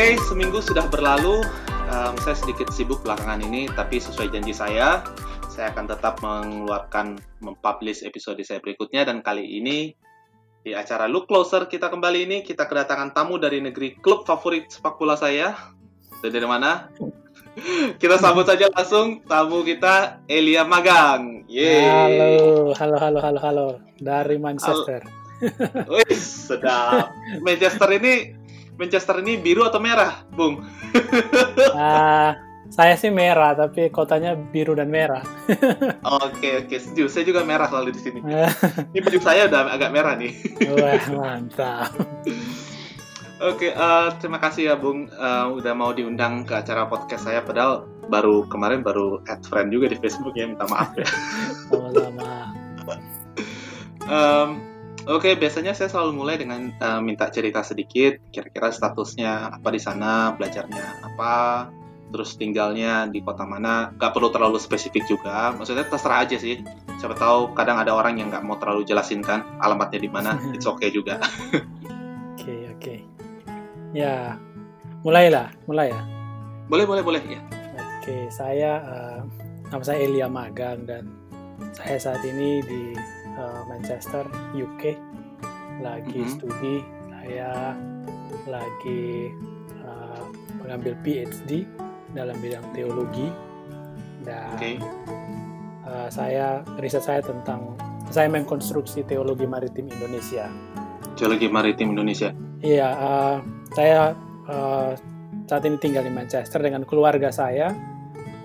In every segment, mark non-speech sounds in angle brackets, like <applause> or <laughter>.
Oke, seminggu sudah berlalu. Um, saya sedikit sibuk belakangan ini, tapi sesuai janji saya, saya akan tetap mengeluarkan, mempublish episode saya berikutnya. Dan kali ini, di acara Look Closer kita kembali ini, kita kedatangan tamu dari negeri klub favorit sepak bola saya. Dan dari mana? kita sambut saja langsung tamu kita, Elia Magang. Yeay. Halo, halo, halo, halo, halo. Dari Manchester. Wih, sedap. Manchester ini Manchester ini biru atau merah, Bung? uh, <laughs> saya sih merah, tapi kotanya biru dan merah. <laughs> Oke, oke, setuju. Saya juga merah selalu di sini. <laughs> ini baju saya udah agak merah nih. Wah, mantap. Oke, uh, terima kasih ya Bung uh, udah mau diundang ke acara podcast saya padahal baru kemarin baru add friend juga di Facebook ya, minta maaf ya. Sama-sama. um, Oke, biasanya saya selalu mulai dengan uh, minta cerita sedikit, kira-kira statusnya apa di sana, belajarnya apa, terus tinggalnya di kota mana. Gak perlu terlalu spesifik juga, maksudnya terserah aja sih. Siapa tahu kadang ada orang yang nggak mau terlalu jelasin kan alamatnya di mana, <laughs> it's okay juga. Oke, okay, oke. Okay. Ya, mulailah, mulai ya. Boleh, boleh, boleh ya. Oke, okay, saya uh, nama saya Elia Magang dan saya saat ini di uh, Manchester, UK, lagi mm -hmm. studi. Saya lagi uh, mengambil PhD dalam bidang teologi dan okay. uh, saya riset saya tentang saya mengkonstruksi teologi maritim Indonesia. Teologi maritim Indonesia. Iya, uh, saya uh, saat ini tinggal di Manchester dengan keluarga saya,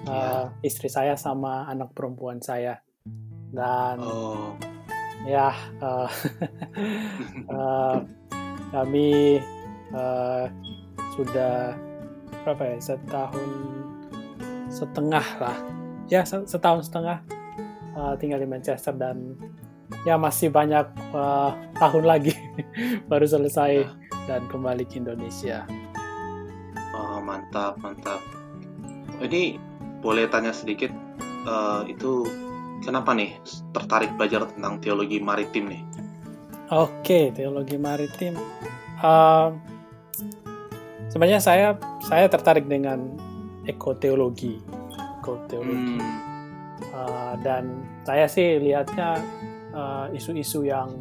uh, yeah. istri saya sama anak perempuan saya dan oh ya uh, uh, <laughs> kami uh, sudah berapa ya setahun setengah lah ya setahun setengah uh, tinggal di Manchester dan ya masih banyak uh, tahun lagi <laughs> baru selesai nah. dan kembali ke Indonesia. Oh mantap mantap. Ini boleh tanya sedikit uh, itu kenapa nih tertarik belajar tentang teologi maritim nih? Oke, teologi maritim. Uh, sebenarnya saya saya tertarik dengan ekoteologi, ekoteologi. Hmm. Uh, dan saya sih lihatnya uh, isu-isu yang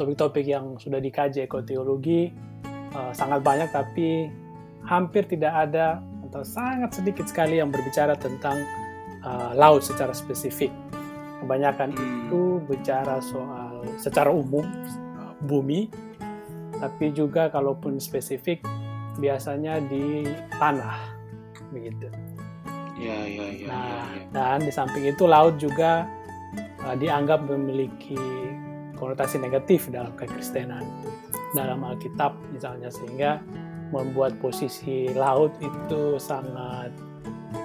topik-topik yang sudah dikaji ekoteologi uh, sangat banyak, tapi hampir tidak ada atau sangat sedikit sekali yang berbicara tentang uh, laut secara spesifik. Kebanyakan hmm. itu bicara soal secara umum bumi, tapi juga kalaupun spesifik biasanya di tanah, begitu. Ya, ya, ya. Nah, ya, ya. dan di samping itu laut juga uh, dianggap memiliki konotasi negatif dalam kekristenan, dalam Alkitab misalnya, sehingga membuat posisi laut itu sangat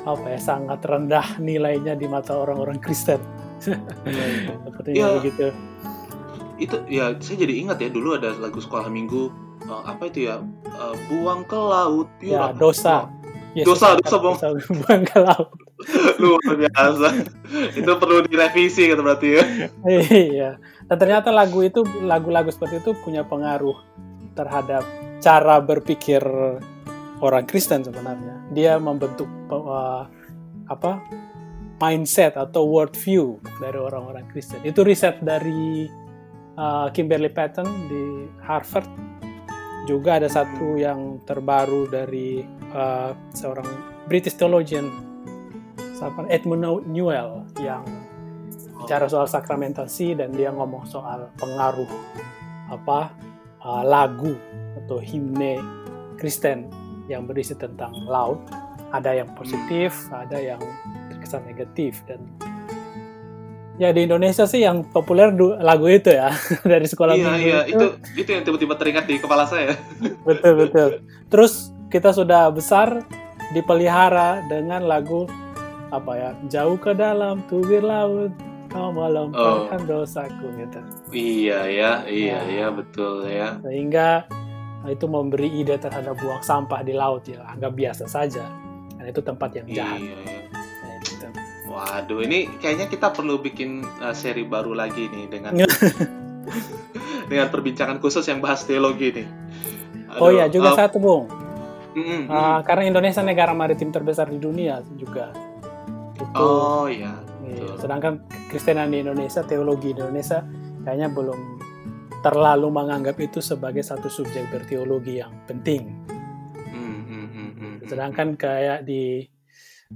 apa ya sangat rendah nilainya di mata orang-orang Kristen. <laughs> Sepertinya ya, begitu. Itu ya saya jadi ingat ya dulu ada lagu sekolah minggu uh, apa itu ya uh, buang ke laut. Ya, dosa. Ya, dosa, dosa, buang. dosa <laughs> buang ke laut. <laughs> Luar biasa. itu perlu direvisi gitu berarti ya. iya. Dan ternyata lagu itu lagu-lagu seperti itu punya pengaruh terhadap cara berpikir orang Kristen sebenarnya. Dia membentuk uh, apa mindset atau world view dari orang-orang Kristen. Itu riset dari uh, Kimberly Patton di Harvard. Juga ada satu yang terbaru dari uh, seorang British theologian, Edmund Newell, yang bicara soal sakramentasi dan dia ngomong soal pengaruh apa uh, lagu atau himne Kristen yang berisi tentang laut. Ada yang positif, ada yang terkesan negatif dan ya di Indonesia sih yang populer lagu itu ya <laughs> dari sekolah iya, iya. itu. itu yang tiba-tiba teringat di kepala saya. <laughs> betul betul. Terus kita sudah besar dipelihara dengan lagu apa ya jauh ke dalam tubir laut kau melampaukan oh. dosaku gitu. Iya ya, iya nah, ya betul ya. Sehingga itu memberi ide terhadap buang sampah di laut ya anggap biasa saja karena itu tempat yang jahat. Iya. Nah, gitu. Waduh, ini kayaknya kita perlu bikin uh, seri baru lagi nih dengan <laughs> dengan perbincangan khusus yang bahas teologi nih. Aduh, oh ya, juga uh, satu bung. Uh, mm. karena Indonesia negara maritim terbesar di dunia juga. Itu. Oh iya. Iya, betul. sedangkan Kristenan di Indonesia, teologi di Indonesia kayaknya belum terlalu menganggap itu sebagai satu subjek berteologi yang penting. Mm, mm, mm, mm, mm. Sedangkan kayak di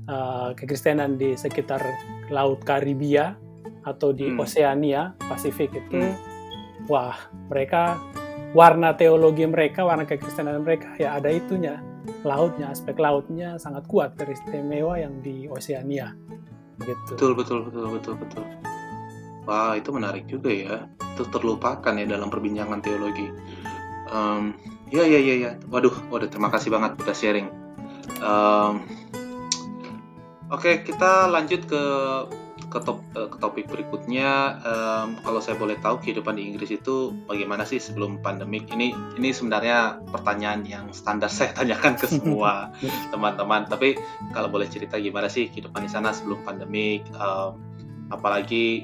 uh, kekristenan di sekitar Laut Karibia atau di Hmm. Oseania, Pasifik itu, Hmm. wah mereka warna teologi mereka, warna kekristenan mereka ya ada itunya, lautnya, aspek lautnya sangat kuat, teristimewa yang di Oseania, gitu. Betul betul betul betul betul. Wah itu menarik juga ya. Itu terlupakan ya dalam perbincangan teologi. Em, ya ya ya ya. Waduh, waduh terima kasih banget udah sharing. Em, Oke kita lanjut ke ke, top- eh, ke topik berikutnya. Em, kalau saya boleh tahu kehidupan di Inggris itu bagaimana sih sebelum pandemik? Ini ini sebenarnya pertanyaan yang standar <laughs> saya tanyakan ke semua <laughs> teman-teman. Tapi kalau boleh cerita gimana sih kehidupan di sana sebelum pandemik? Em, apalagi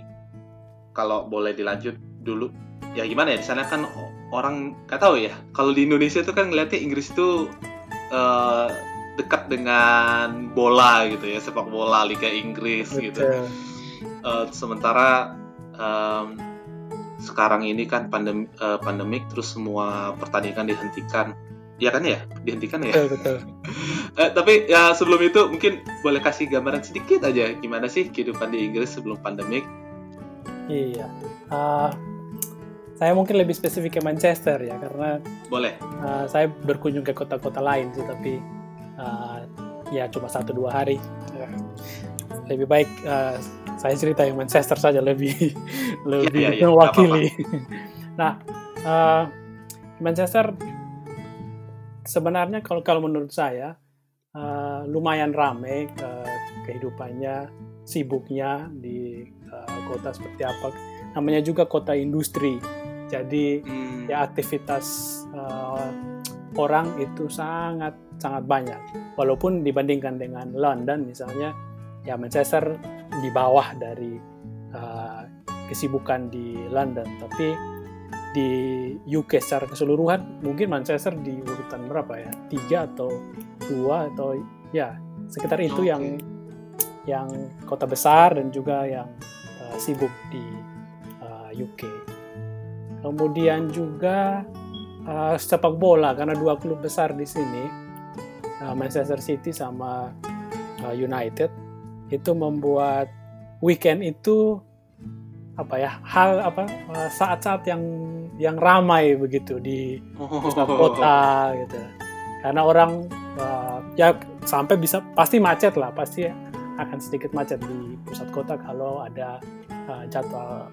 kalau boleh dilanjut dulu, ya gimana ya di sana kan orang nggak tahu ya. Kalau di Indonesia itu kan ngeliatnya Inggris itu eh, dekat dengan bola gitu ya, sepak bola Liga Inggris gitu. Betul. Eh, sementara em, sekarang ini kan pandemi eh, pandemik terus semua pertandingan dihentikan. Ya kan ya, dihentikan ya. Betul, betul. <laughs> Eh, tapi ya sebelum itu mungkin boleh kasih gambaran sedikit aja gimana sih kehidupan di Inggris sebelum pandemik. Iya. Uh, saya mungkin lebih spesifik ke Manchester ya, karena Boleh. uh, saya berkunjung ke kota-kota lain sih, tapi uh, ya cuma satu dua hari. Ya. Lebih baik uh, saya cerita yang Manchester saja lebih <laughs> lebih iya, iya. mewakili. nah, uh, Manchester sebenarnya kalau kalau menurut saya uh, lumayan ramai uh, kehidupannya, sibuknya di uh, kota seperti apa. Namanya juga kota industri, jadi Hmm, ya aktivitas uh, orang itu sangat sangat banyak. Walaupun dibandingkan dengan London misalnya, ya Manchester di bawah dari uh, kesibukan di London, tapi di UK secara keseluruhan mungkin Manchester di urutan berapa ya tiga atau dua atau ya sekitar itu Oke. yang yang kota besar dan juga yang uh, sibuk di uh, UK. Kemudian juga uh, sepak bola karena dua klub besar di sini uh, Manchester City sama uh, United itu membuat weekend itu apa ya hal apa saat-saat yang yang ramai begitu di kota gitu karena orang ya sampai bisa pasti macet lah pasti akan sedikit macet di pusat kota kalau ada uh, jadwal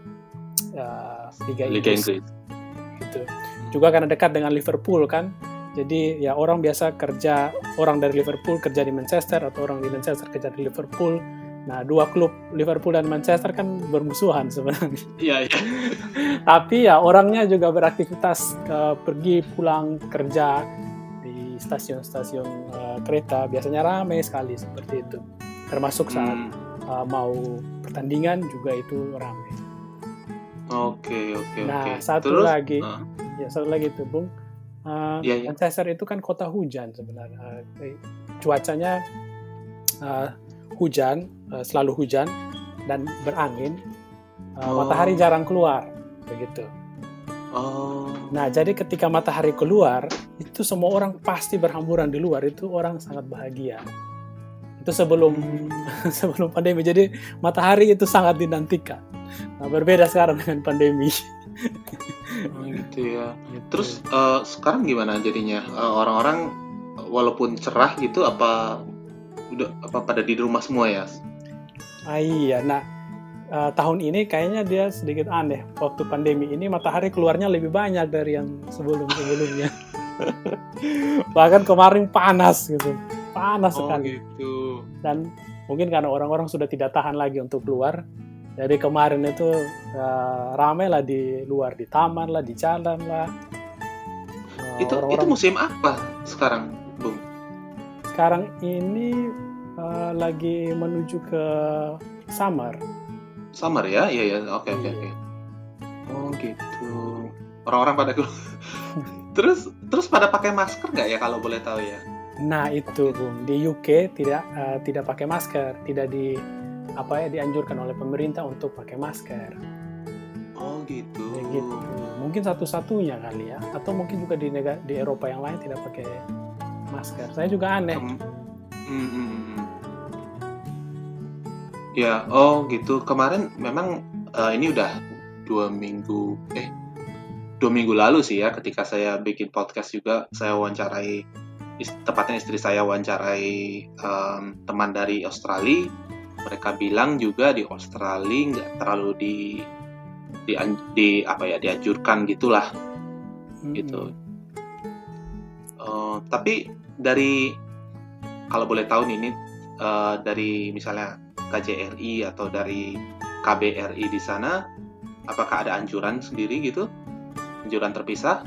uh, Liga Liga Inggris Inggris. gitu. Juga karena dekat dengan Liverpool kan. Jadi ya orang biasa kerja orang dari Liverpool kerja di Manchester atau orang di Manchester kerja di Liverpool. Nah, dua klub Liverpool dan Manchester kan bermusuhan sebenarnya. Iya iya. <laughs> Tapi ya orangnya juga beraktivitas eh, pergi pulang kerja di stasiun-stasiun eh, kereta biasanya ramai sekali seperti itu. Termasuk saat Hmm, eh, mau pertandingan juga itu ramai. Oke oke oke. Nah, satu Terus? lagi Ah, Ya satu lagi tuh Bung, Uh, Iya, iya. Manchester itu kan kota hujan sebenarnya. Uh, cuacanya uh, hujan, uh, selalu hujan dan berangin. Uh, Oh. Matahari jarang keluar, begitu. Oh. Nah jadi ketika matahari keluar, itu semua orang pasti berhamburan di luar. Itu orang sangat bahagia. Itu sebelum <laughs> sebelum pandemi. Jadi matahari itu sangat dinantikan. Nah, berbeda sekarang dengan pandemi. Oh, gitu ya. Terus eh, sekarang gimana jadinya Eh, orang-orang eh, walaupun cerah gitu apa udah apa pada di rumah semua ya? Ah iya, nah eh, tahun ini kayaknya dia sedikit aneh. Waktu pandemi ini matahari keluarnya lebih banyak dari yang sebelum-sebelumnya. <laughs> Bahkan kemarin panas gitu, panas Oh sekali. gitu. Dan mungkin karena orang-orang sudah tidak tahan lagi untuk keluar. Jadi kemarin itu eh, ramai lah di luar, di taman lah, di jalan lah. Eh, Itu itu orang-orang musim apa sekarang, Bung? sekarang ini eh, lagi menuju ke summer. Summer ya? Iya ya. Oke oke Iya. oke. Oh gitu. Orang-orang pada keluar. <laughs> terus terus pada pakai masker nggak ya kalau boleh tahu ya? Nah itu Bung di UK tidak uh, tidak pakai masker, tidak di apa ya dianjurkan oleh pemerintah untuk pakai masker. Oh gitu. Ya, gitu. Mungkin satu-satunya kali ya, atau mungkin juga di negara di Eropa yang lain tidak pakai masker. Saya juga aneh. Hmm. Ya, oh gitu. Kemarin memang eh, ini udah dua minggu, eh dua minggu lalu sih ya, ketika saya bikin podcast juga, saya wawancarai, tepatnya istri saya wawancarai em, teman dari Australia. Mereka bilang juga di Australia nggak terlalu di di, di apa ya dianjurkan gitulah gitu. Eh, tapi dari kalau boleh tahu nih, ini eh, dari misalnya KJRI atau dari KBRI di sana, apakah ada anjuran sendiri gitu? Anjuran terpisah?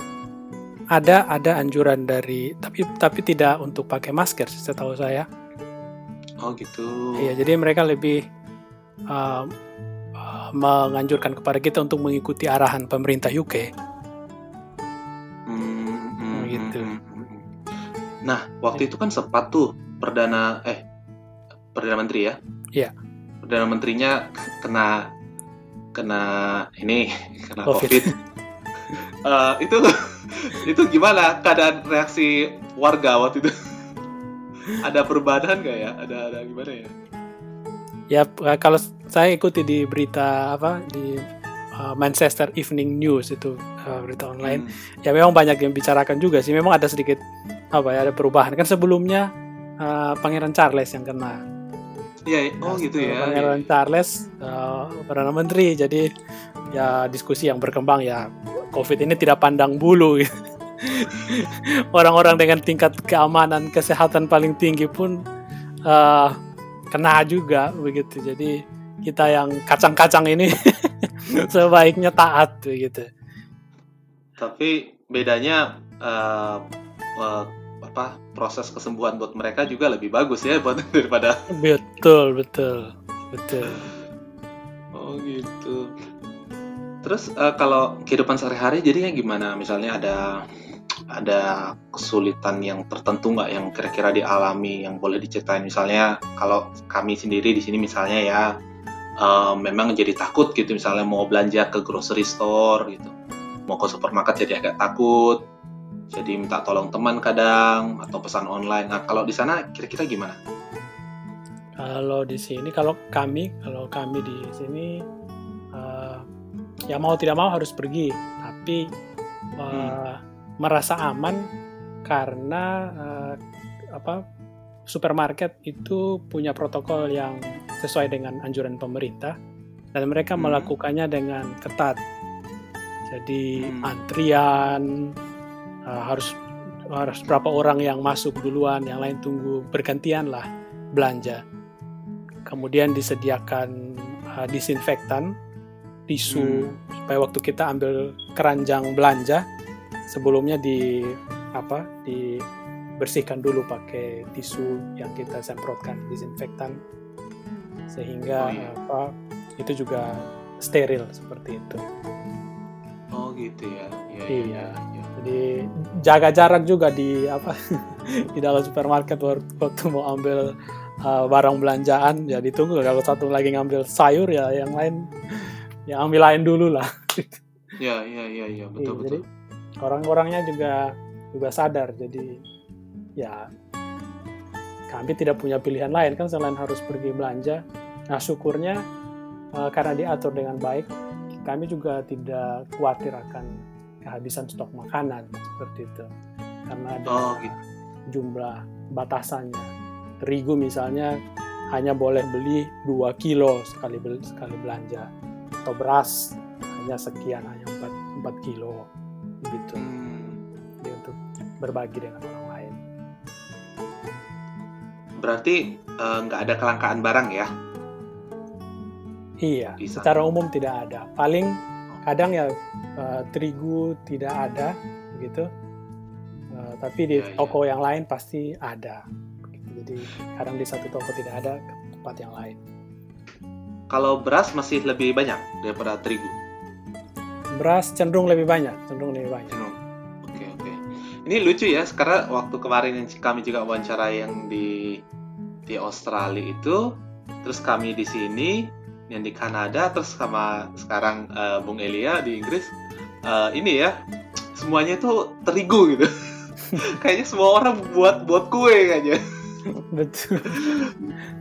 Ada ada anjuran dari tapi tapi tidak untuk pakai masker setahu saya. Oh gitu. Iya, jadi mereka lebih uh, uh, menganjurkan kepada kita untuk mengikuti arahan pemerintah UK. Hmm, hmm, gitu. hmm, hmm, hmm. Nah, waktu itu kan sempat tuh perdana eh perdana menteri ya? Iya. Perdana menterinya kena kena ini <laughs> kena Covid. COVID. <laughs> Eh, itu <laughs> itu gimana keadaan reaksi warga waktu itu? ada perubahan nggak ya? Ada ada gimana ya? Ya uh, kalau saya ikuti di berita apa di uh, Manchester Evening News itu uh, berita online, Hmm. ya memang banyak yang bicarakan juga sih. Memang ada sedikit apa ya ada perubahan kan sebelumnya uh, Pangeran Charles yang kena. Iya, oh Nah, gitu ya. Pangeran Charles uh, perdana menteri jadi ya diskusi yang berkembang ya COVID ini tidak pandang bulu. gitu. Orang-orang dengan tingkat keamanan kesehatan paling tinggi pun uh, kena juga begitu. Jadi kita yang kacang-kacang ini <laughs> sebaiknya taat begitu. Tapi bedanya eh, eh, apa proses kesembuhan buat mereka juga lebih bagus ya buat <laughs> daripada Betul, betul, betul. oh gitu. Terus eh, kalau kehidupan sehari-hari jadinya gimana? Misalnya ada ada kesulitan yang tertentu nggak yang kira-kira dialami yang boleh diceritain? Misalnya kalau kami sendiri di sini misalnya ya eh, memang jadi takut gitu misalnya mau belanja ke grocery store gitu, mau ke supermarket jadi agak takut. Jadi minta tolong teman kadang atau pesan online. Nah kalau di sana kira-kira gimana? Kalau di sini, kalau kami, kalau kami di sini, ya mau tidak mau harus pergi, tapi eh, merasa aman karena eh, apa supermarket itu punya protokol yang sesuai dengan anjuran pemerintah dan mereka Hmm. melakukannya dengan ketat. Jadi Hmm. antrian eh, harus harus berapa orang yang masuk duluan, yang lain tunggu bergantian lah belanja. Kemudian disediakan uh, disinfektan, tisu Hmm. supaya waktu kita ambil keranjang belanja sebelumnya di apa dibersihkan dulu pakai tisu yang kita semprotkan disinfektan sehingga Oh, iya. apa itu juga steril seperti itu. Oh gitu ya. Iya. Iya. iya, iya. Jadi jaga jarak juga di apa <laughs> di dalam supermarket waktu waktu mau ambil uh, barang belanjaan ya ditunggu kalau satu lagi ngambil sayur ya yang lain ya ambil lain dulu lah. Iya, iya, iya, iya, betul, Iya, betul. jadi orang-orangnya juga juga sadar jadi ya kami tidak punya pilihan lain kan selain harus pergi belanja. Nah syukurnya uh, karena diatur dengan baik kami juga tidak khawatir akan kehabisan stok makanan seperti itu karena ada Oh, gitu. jumlah batasannya. Terigu misalnya hanya boleh beli 2 kilo sekali bel- sekali belanja atau beras hanya sekian hanya 4, 4 kilo gitu. Hmm, Jadi untuk berbagi dengan orang lain. berarti eh, nggak ada kelangkaan barang ya? Iya, secara umum tidak ada. Paling kadang ya eh, terigu tidak ada begitu. Eh, tapi di iya. toko yang lain pasti ada. Begitu. Jadi kadang di satu toko tidak ada ke tempat yang lain. Kalau beras masih lebih banyak daripada terigu. Beras cenderung lebih banyak, cenderung lebih banyak. Cenderung. Oke, oke. ini lucu ya, sekarang waktu kemarin yang kami juga wawancara yang di di Australia itu, terus kami di sini, yang di Kanada, terus sama sekarang uh, Bung Elia di Inggris, uh, ini ya, semuanya itu terigu gitu. <laughs> kayaknya semua orang buat buat kue kayaknya. Betul. <laughs>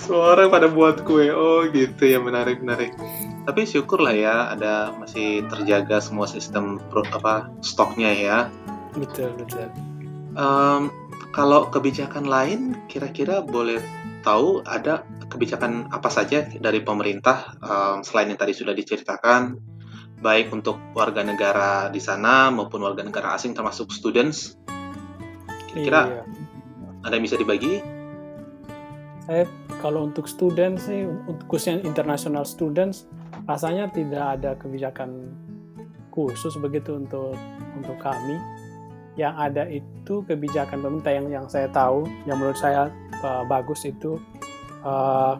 semua orang pada buat kue. Oh gitu ya menarik menarik. Tapi syukurlah ya ada masih terjaga semua sistem apa stoknya ya betul betul um, kalau kebijakan lain kira-kira boleh tahu ada kebijakan apa saja dari pemerintah um, selain yang tadi sudah diceritakan baik untuk warga negara di sana maupun warga negara asing termasuk students kira-kira iya. ada yang bisa dibagi saya kalau untuk students sih khususnya international students rasanya tidak ada kebijakan khusus begitu untuk untuk kami. Yang ada itu kebijakan pemerintah yang yang saya tahu yang menurut saya uh, bagus itu uh,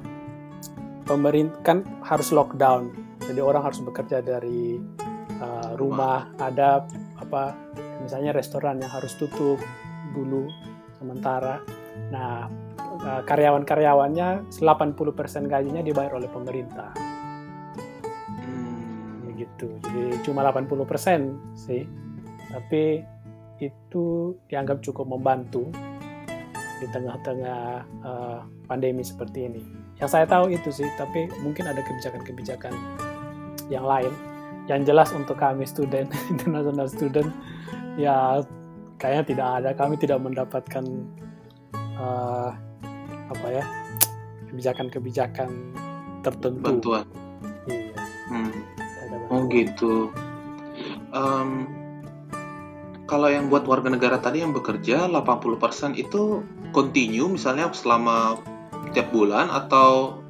pemerintah kan harus lockdown. Jadi orang harus bekerja dari uh, rumah ada apa misalnya restoran yang harus tutup dulu sementara. Nah karyawan-karyawannya 80% gajinya dibayar oleh pemerintah hmm. gitu jadi cuma 80% sih tapi itu dianggap cukup membantu di tengah-tengah uh, pandemi seperti ini. Yang saya tahu itu sih, tapi mungkin ada kebijakan-kebijakan yang lain. Yang jelas untuk kami student, <laughs> international student, ya kayaknya tidak ada. Kami tidak mendapatkan uh, apa ya kebijakan-kebijakan tertentu. Bantuan. Iya. Hmm. Oh gitu. Um, kalau yang buat warga negara tadi yang bekerja 80% itu continue misalnya selama tiap bulan atau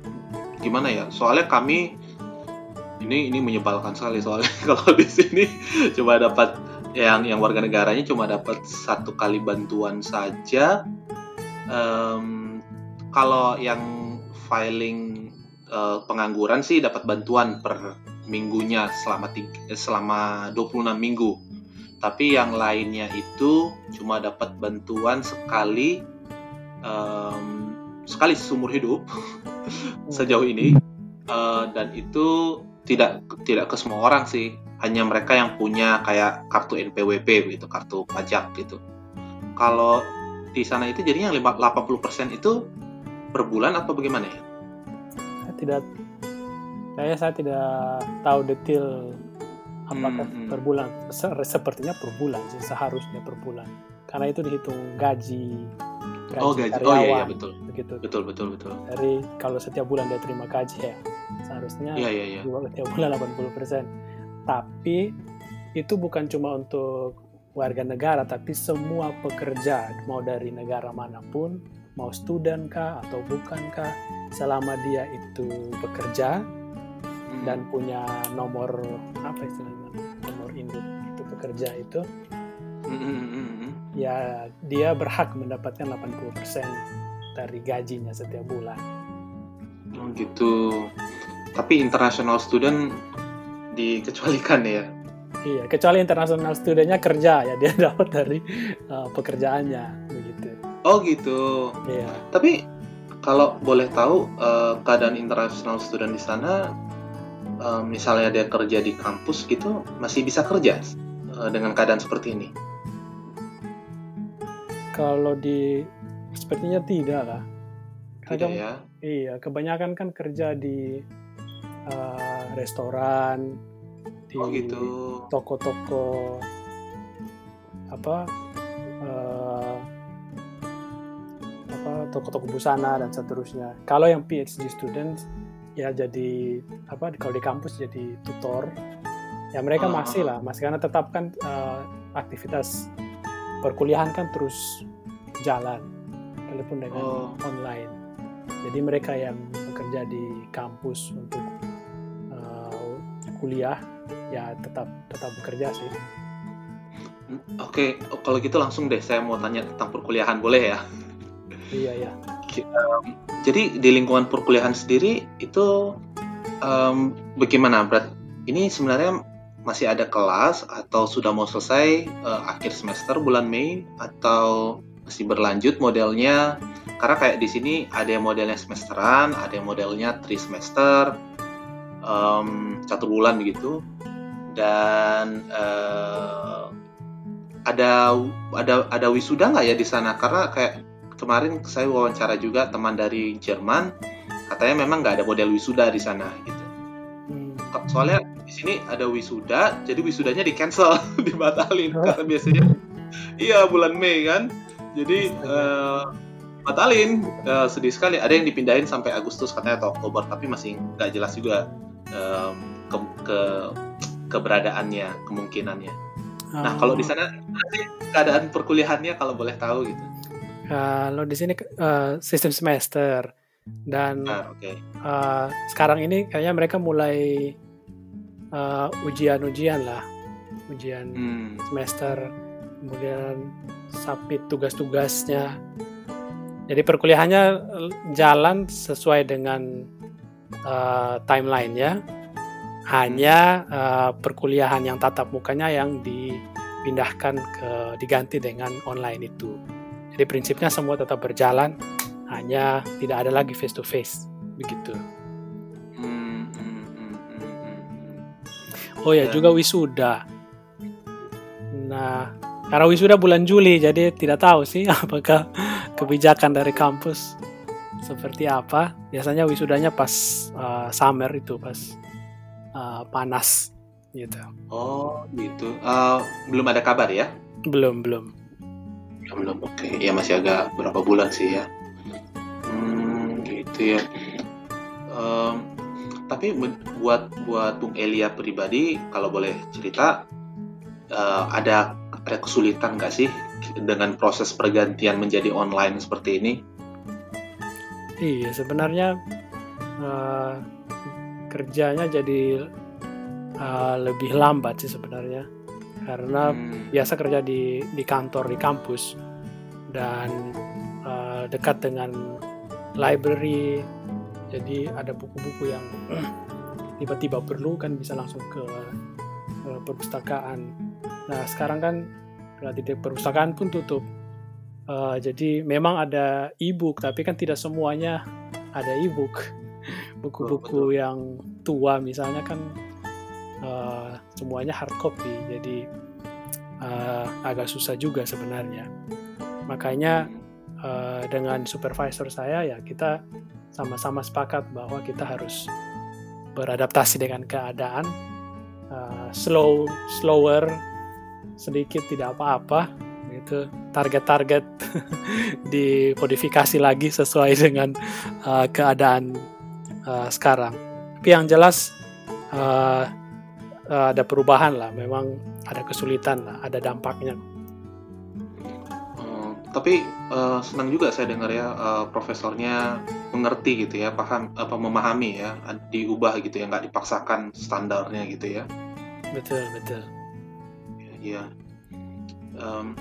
gimana ya? Soalnya kami ini ini menyebalkan sekali soalnya <laughs> kalau di sini cuma dapat yang yang warga negaranya cuma dapat satu kali bantuan saja. Um, kalau yang filing uh, pengangguran sih dapat bantuan per minggunya selama tiga, selama 26 minggu. Tapi yang lainnya itu cuma dapat bantuan sekali um, sekali seumur hidup <laughs> sejauh ini. Uh, dan itu tidak tidak ke semua orang sih. Hanya mereka yang punya kayak kartu NPWP gitu kartu pajak gitu. Kalau di sana itu jadinya 80% itu per bulan atau bagaimana ya? Saya tidak saya saya tidak tahu detail apakah hmm, hmm. per bulan. Sepertinya per bulan sih seharusnya per bulan. Karena itu dihitung gaji gaji oh gaji. Karyawan, oh iya, iya betul. begitu. Betul betul betul. Dari kalau setiap bulan dia terima gaji ya seharusnya iya, iya, iya. setiap bulan 80 persen. Tapi itu bukan cuma untuk warga negara tapi semua pekerja mau dari negara mana pun mau student kah atau bukan kah selama dia itu bekerja hmm. dan punya nomor apa istilahnya nomor induk itu pekerja itu mm-hmm. ya dia berhak mendapatkan 80% dari gajinya setiap bulan. Oh gitu. Tapi international student dikecualikan ya? Iya, kecuali international studentnya kerja ya dia <laughs> dapat dari uh, pekerjaannya. Oh gitu. Iya. Tapi kalau boleh tahu uh, keadaan international student di sana uh, misalnya dia kerja di kampus gitu masih bisa kerja uh, dengan keadaan seperti ini? Kalau di sepertinya tidak lah. Kadang, tidak ya? Iya, kebanyakan kan kerja di uh, restoran, di oh gitu. toko-toko apa toko-toko busana dan seterusnya. Kalau yang PhD student ya jadi apa kalau di kampus jadi tutor ya mereka uh, masih lah masih karena tetap kan uh, aktivitas perkuliahan kan terus jalan walaupun dengan uh, online jadi mereka yang bekerja di kampus untuk uh, kuliah ya tetap tetap bekerja sih Oke, okay. kalau gitu langsung deh saya mau tanya tentang perkuliahan boleh ya? Iya ya jadi di lingkungan perkuliahan sendiri itu um, bagaimana berat ini sebenarnya masih ada kelas atau sudah mau selesai uh, akhir semester bulan Mei atau masih berlanjut modelnya? Karena kayak di sini ada yang modelnya semesteran, ada yang modelnya trimester, um, satu bulan begitu, dan uh, ada ada ada wisuda nggak ya di sana? Karena kayak kemarin saya wawancara juga teman dari Jerman, katanya memang nggak ada model wisuda di sana gitu. Hmm. Soalnya di sini ada wisuda, jadi wisudanya di cancel, <laughs> dibatalin oh. karena biasanya <laughs> iya bulan Mei kan, jadi uh, batalin uh, sedih sekali. Ada yang dipindahin sampai Agustus katanya atau Oktober, tapi masih nggak jelas juga um, ke, ke keberadaannya, kemungkinannya. Oh. Nah kalau di oh. sana keadaan perkuliahannya kalau boleh tahu gitu. Kalau di sini uh, sistem semester. Dan ah, okay. uh, sekarang ini kayaknya mereka mulai uh, ujian-ujian lah. Ujian hmm. semester. Kemudian submit tugas-tugasnya. Jadi perkuliahannya jalan sesuai dengan uh, timeline ya hanya uh, perkuliahan yang tatap mukanya yang dipindahkan ke diganti dengan online itu jadi prinsipnya semua tetap berjalan hanya tidak ada lagi face to face begitu Oh ya, juga wisuda. Nah, karena wisuda bulan Juli, jadi tidak tahu sih <laughs> apakah kebijakan dari kampus seperti apa. Biasanya wisudanya pas uh, summer itu, pas uh, panas gitu. Oh, gitu. Uh, belum ada kabar ya? Belum, belum. Belum, oke. Okay. Ya masih agak berapa bulan sih ya. Hmm, gitu ya. Um, tapi buat buat Bung Elia pribadi kalau boleh cerita uh, ada ada kesulitan nggak sih dengan proses pergantian menjadi online seperti ini? Iya sebenarnya uh, kerjanya jadi uh, lebih lambat sih sebenarnya karena hmm. biasa kerja di di kantor di kampus. Dan uh, dekat dengan library. Jadi ada buku-buku yang <clears throat> tiba-tiba perlu kan bisa langsung ke uh, perpustakaan. Nah sekarang kan berarti perpustakaan pun tutup. Uh, jadi memang ada e-book tapi kan tidak semuanya ada e-book. <laughs> Buku-buku yang tua misalnya kan uh, semuanya hard copy jadi uh, agak susah juga sebenarnya. Makanya uh, dengan supervisor saya ya kita sama-sama sepakat bahwa kita harus beradaptasi dengan keadaan uh, slow slower sedikit tidak apa-apa. Itu target-target <laughs> dimodifikasi lagi sesuai dengan uh, keadaan uh, sekarang. Tapi yang jelas uh, uh, ada perubahan lah memang ada kesulitan lah ada dampaknya. Tapi uh, senang juga saya dengar ya uh, profesornya mengerti gitu ya paham apa memahami ya diubah gitu ya nggak dipaksakan standarnya gitu ya. Betul betul. Ya, um,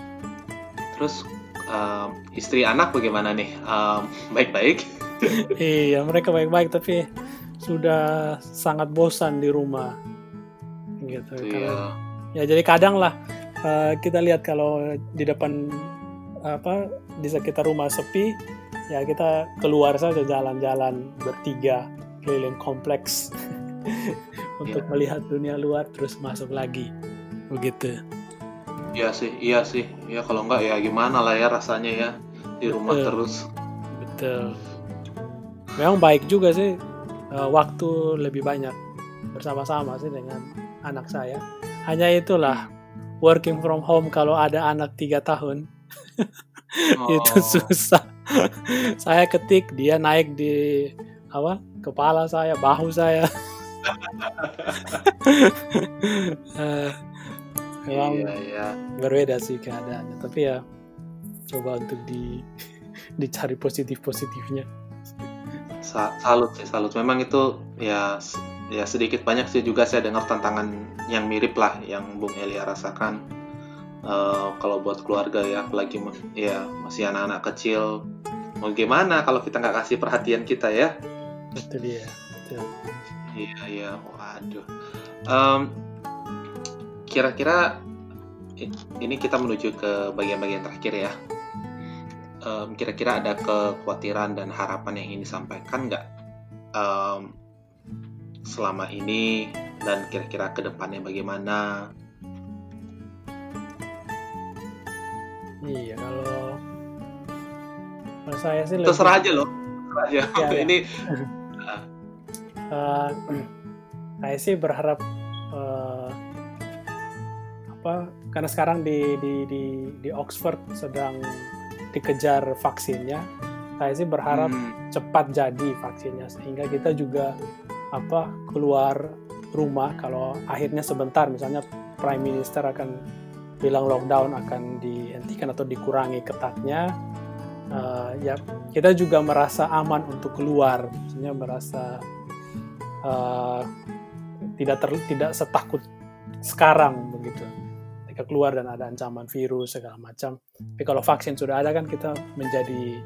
terus um, istri anak bagaimana nih? Um, baik-baik? <laughs> Iya mereka baik-baik tapi sudah sangat bosan di rumah gitu iya. ya jadi kadang lah uh, kita lihat kalau di depan apa di sekitar rumah sepi ya kita keluar saja jalan-jalan bertiga keliling kompleks <laughs> untuk yeah. melihat dunia luar terus masuk lagi begitu iya sih iya sih ya kalau enggak ya gimana lah ya rasanya ya di rumah betul. terus betul memang baik juga sih uh, waktu lebih banyak bersama-sama sih dengan anak saya. Hanya itulah working from home kalau ada anak tiga tahun. <laughs> Oh. itu susah. Saya ketik dia naik di apa kepala saya bahu saya. Uh, <laughs> memang iya, iya. berbeda sih keadaannya. Tapi ya coba untuk di <laughs> dicari positif positifnya salut sih salut. Memang itu ya ya sedikit banyak sih juga saya dengar tantangan yang mirip lah yang Bung Elia rasakan. Uh, kalau buat keluarga ya apalagi ya masih anak-anak kecil mau gimana kalau kita nggak kasih perhatian kita ya? Itu dia betul. Iya iya waduh. Um, kira-kira ini kita menuju ke bagian-bagian terakhir ya. Um, kira-kira ada kekhawatiran dan harapan yang ingin disampaikan nggak? Um, selama ini dan kira-kira ke depannya bagaimana? Iya, kalau kalau saya sih terserah aja loh. Terserah aja. Ya, ya. <laughs> ini uh, <clears throat> saya sih berharap uh, apa karena sekarang di di di di Oxford sedang dikejar vaksinnya saya sih berharap hmm. cepat jadi vaksinnya sehingga kita juga apa keluar rumah kalau akhirnya sebentar misalnya prime minister akan bilang lockdown akan dihentikan atau dikurangi ketatnya uh, ya kita juga merasa aman untuk keluar. Maksudnya merasa uh, tidak ter, tidak setakut sekarang begitu. Ketika keluar dan ada ancaman virus segala macam. Tapi kalau vaksin sudah ada kan kita menjadi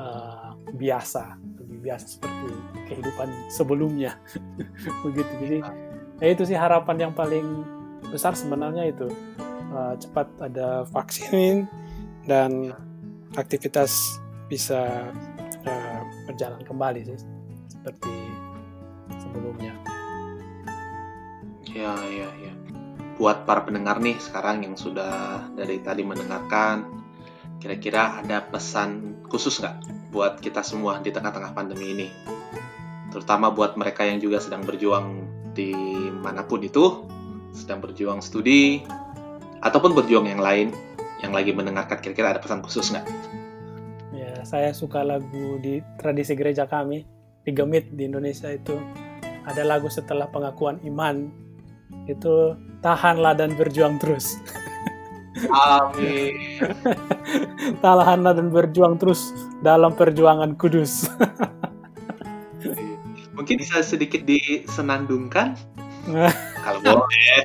uh, biasa, biasa seperti kehidupan sebelumnya, <laughs> begitu. Jadi ya itu sih harapan yang paling besar sebenarnya itu. Uh, cepat ada vaksin dan aktivitas bisa uh, berjalan kembali sih seperti sebelumnya. Ya, ya, ya. Buat para pendengar nih sekarang yang sudah dari tadi mendengarkan, kira-kira ada pesan khusus nggak buat kita semua di tengah-tengah pandemi ini? Terutama buat mereka yang juga sedang berjuang di mana pun itu, sedang berjuang studi, ataupun berjuang yang lain, yang lagi mendengarkan kira-kira ada pesan khusus nggak? Ya, saya suka lagu di tradisi gereja kami, di Gemit di Indonesia itu. Ada lagu setelah pengakuan iman, itu tahanlah dan berjuang terus. <laughs> Amin. tahanlah dan berjuang terus dalam perjuangan kudus. Mungkin bisa sedikit disenandungkan? <laughs> Kalau boleh.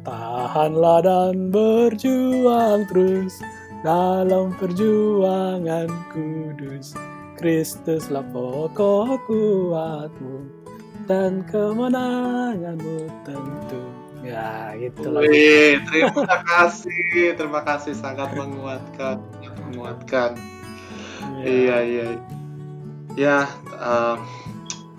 Tahanlah dan berjuang terus dalam perjuangan kudus. Kristuslah pokok kuatmu dan kemenanganmu tentu. Ya, gitu. Wih, terima kasih, terima kasih sangat menguatkan, menguatkan. Ya. Iya, iya. Ya, um,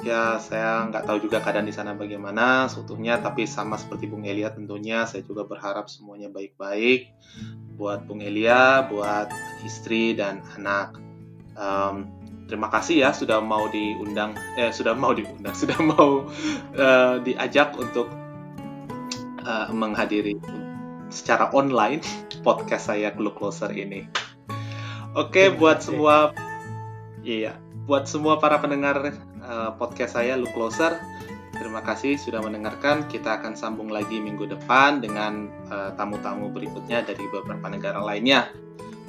ya saya nggak tahu juga keadaan di sana bagaimana seutuhnya, tapi sama seperti Bung Elia tentunya saya juga berharap semuanya baik-baik buat Bung Elia, buat istri dan anak. Um, terima kasih ya sudah mau diundang, eh sudah mau diundang, <laughs> sudah mau uh, diajak untuk uh, menghadiri secara online podcast saya Clue Closer ini. Oke, okay, buat semua iya, buat semua para pendengar uh, podcast saya Look Closer, terima kasih sudah mendengarkan. Kita akan sambung lagi minggu depan dengan uh, tamu-tamu berikutnya dari beberapa negara lainnya.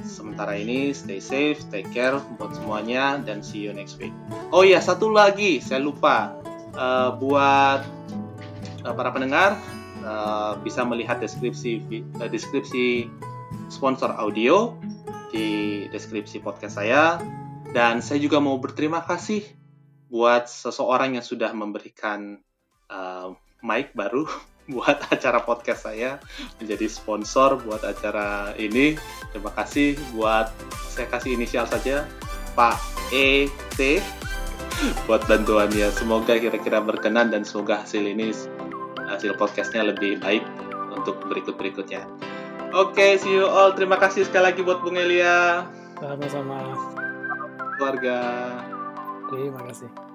Sementara ini stay safe, take care buat semuanya dan see you next week. Oh iya, satu lagi saya lupa uh, buat uh, para pendengar uh, bisa melihat deskripsi uh, deskripsi sponsor audio di deskripsi podcast saya. Dan saya juga mau berterima kasih buat seseorang yang sudah memberikan uh, mic baru <laughs> buat acara podcast saya menjadi sponsor buat acara ini. Terima kasih buat saya kasih inisial saja Pak ET <laughs> buat bantuannya. Semoga kira-kira berkenan dan semoga hasil ini hasil podcastnya lebih baik untuk berikut-berikutnya. Oke, okay, see you all. Terima kasih sekali lagi buat Bung Elia. Sama-sama. Keluarga. Terima kasih.